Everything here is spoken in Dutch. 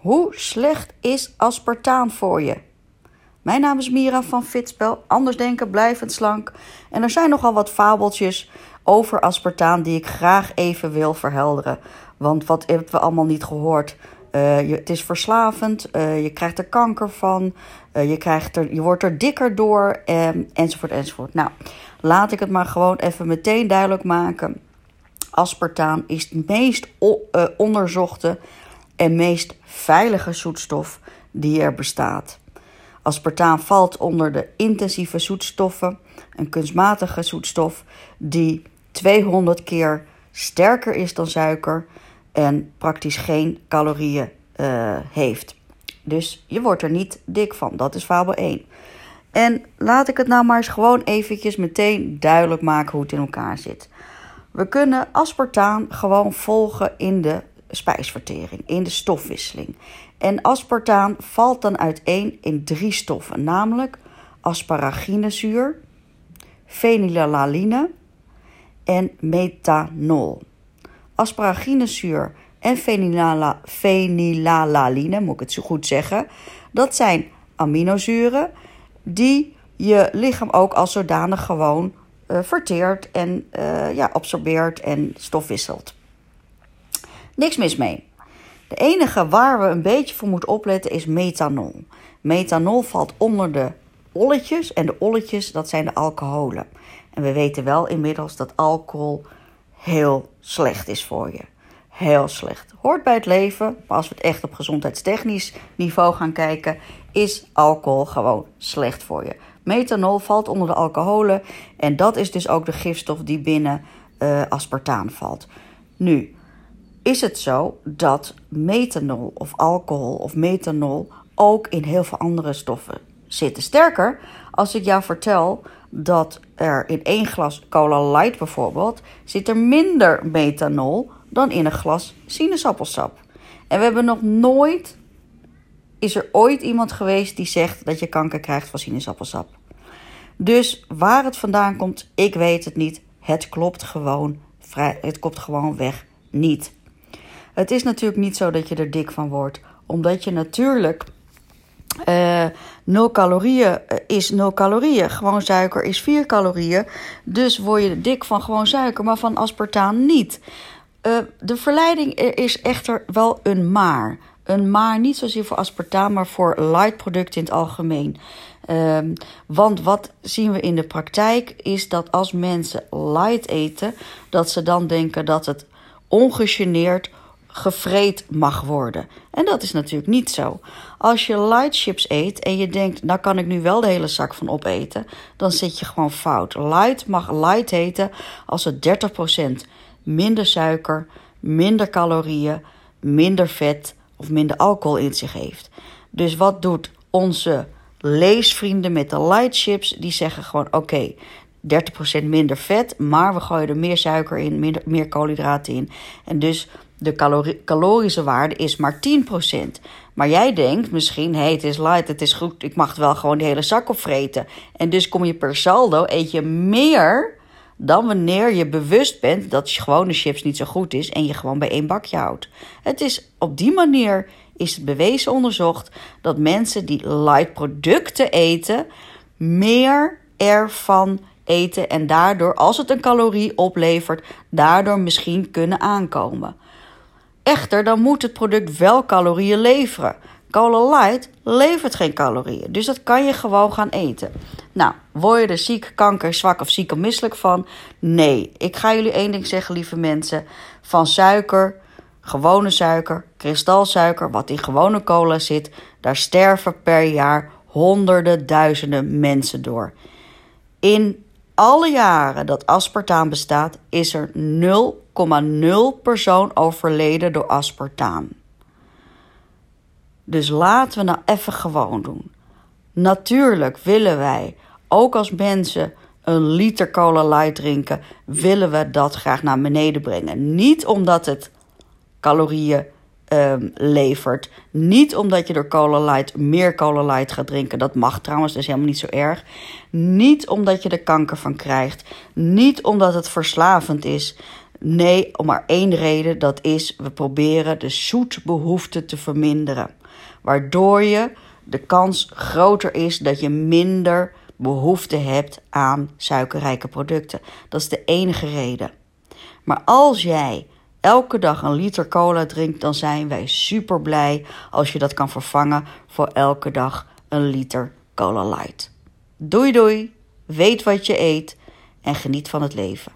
Hoe slecht is aspartaan voor je? Mijn naam is Mira van Fitspel, anders denken, blijvend slank. En er zijn nogal wat fabeltjes over aspartaan die ik graag even wil verhelderen. Want wat hebben we allemaal niet gehoord? Uh, je, het is verslavend, uh, je krijgt er kanker van, uh, je, krijgt er, je wordt er dikker door, um, enzovoort, enzovoort. Nou, laat ik het maar gewoon even meteen duidelijk maken. Aspartaan is het meest onderzochte en meest veilige zoetstof die er bestaat. Aspartaan valt onder de intensieve zoetstoffen, een kunstmatige zoetstof die 200 keer sterker is dan suiker en praktisch geen calorieën uh, heeft. Dus je wordt er niet dik van. Dat is fabel 1. En laat ik het nou maar eens gewoon eventjes meteen duidelijk maken hoe het in elkaar zit. We kunnen aspartaan gewoon volgen in de spijsvertering, in de stofwisseling. En aspartaan valt dan uiteen in drie stoffen, namelijk asparaginezuur, fenylalaline en methanol. Asparaginezuur en fenylala, fenylalaline, moet ik het zo goed zeggen, dat zijn aminozuren die je lichaam ook als zodanig gewoon uh, verteert en uh, ja, absorbeert en stofwisselt. Niks mis mee. De enige waar we een beetje voor moeten opletten is methanol. Methanol valt onder de olletjes en de olletjes dat zijn de alcoholen. En we weten wel inmiddels dat alcohol heel slecht is voor je. Heel slecht. Hoort bij het leven, maar als we het echt op gezondheidstechnisch niveau gaan kijken, is alcohol gewoon slecht voor je. Methanol valt onder de alcoholen en dat is dus ook de gifstof die binnen uh, aspartaan valt. Nu, is het zo dat methanol of alcohol of methanol ook in heel veel andere stoffen zitten. Sterker, als ik jou vertel dat er in één glas cola light bijvoorbeeld zit er minder methanol dan in een glas sinaasappelsap. En we hebben nog nooit, is er ooit iemand geweest die zegt dat je kanker krijgt van sinaasappelsap. Dus waar het vandaan komt, ik weet het niet. Het klopt gewoon, vrij, het klopt gewoon weg niet. Het is natuurlijk niet zo dat je er dik van wordt, omdat je natuurlijk uh, eh, 0 calorieën eh, is 0 calorieën. Gewoon suiker is 4 calorieën. Dus word je dik van gewoon suiker, maar van aspartaan niet. Uh, de verleiding is echter wel een maar. Een maar niet zozeer voor aspartaan, maar voor light producten in het algemeen. Uh, want wat zien we in de praktijk is dat als mensen light eten, dat ze dan denken dat het ongegeneerd gevreed mag worden. En dat is natuurlijk niet zo. Als je light chips eet en je denkt, nou kan ik nu wel de hele zak van opeten, dan zit je gewoon fout. Light mag light heten als het 30% minder suiker, minder calorieën, minder vet of minder alcohol in zich heeft. Dus wat doet onze leesvrienden met de light chips? Die zeggen gewoon: oké, 30% minder vet, maar we gooien er meer suiker in, meer koolhydraten in. En dus de calorische waarde is maar 10%. Maar jij denkt misschien, hey, het is light, het is goed, ik mag wel gewoon de hele zak opvreten. En dus kom je per saldo, eet je meer dan wanneer je bewust bent dat gewone chips niet zo goed is en je gewoon bij één bakje houdt. Het is op die manier is het bewezen onderzocht dat mensen die light producten eten, meer ervan eten en daardoor, als het een calorie oplevert, daardoor misschien kunnen aankomen. Echter, dan moet het product wel calorieën leveren. Cola Light levert geen calorieën, dus dat kan je gewoon gaan eten. Nou, word je er ziek, kanker, zwak of ziek of misselijk van? Nee, ik ga jullie één ding zeggen, lieve mensen. Van suiker, gewone suiker, kristalsuiker, wat in gewone cola zit, daar sterven per jaar honderden duizenden mensen door. In alle jaren dat aspartaan bestaat, is er 0,0 persoon overleden door aspartaan. Dus laten we nou even gewoon doen. Natuurlijk willen wij, ook als mensen een liter cola light drinken, willen we dat graag naar beneden brengen. Niet omdat het calorieën um, levert. Niet omdat je door Cola Light meer Cola Light gaat drinken. Dat mag trouwens, dat is helemaal niet zo erg. Niet omdat je er kanker van krijgt. Niet omdat het verslavend is. Nee, om maar één reden, dat is we proberen de zoetbehoefte te verminderen. Waardoor je de kans groter is dat je minder behoefte hebt aan suikerrijke producten. Dat is de enige reden. Maar als jij elke dag een liter cola drinkt, dan zijn wij super blij als je dat kan vervangen voor elke dag een liter cola light. Doei doei, weet wat je eet en geniet van het leven.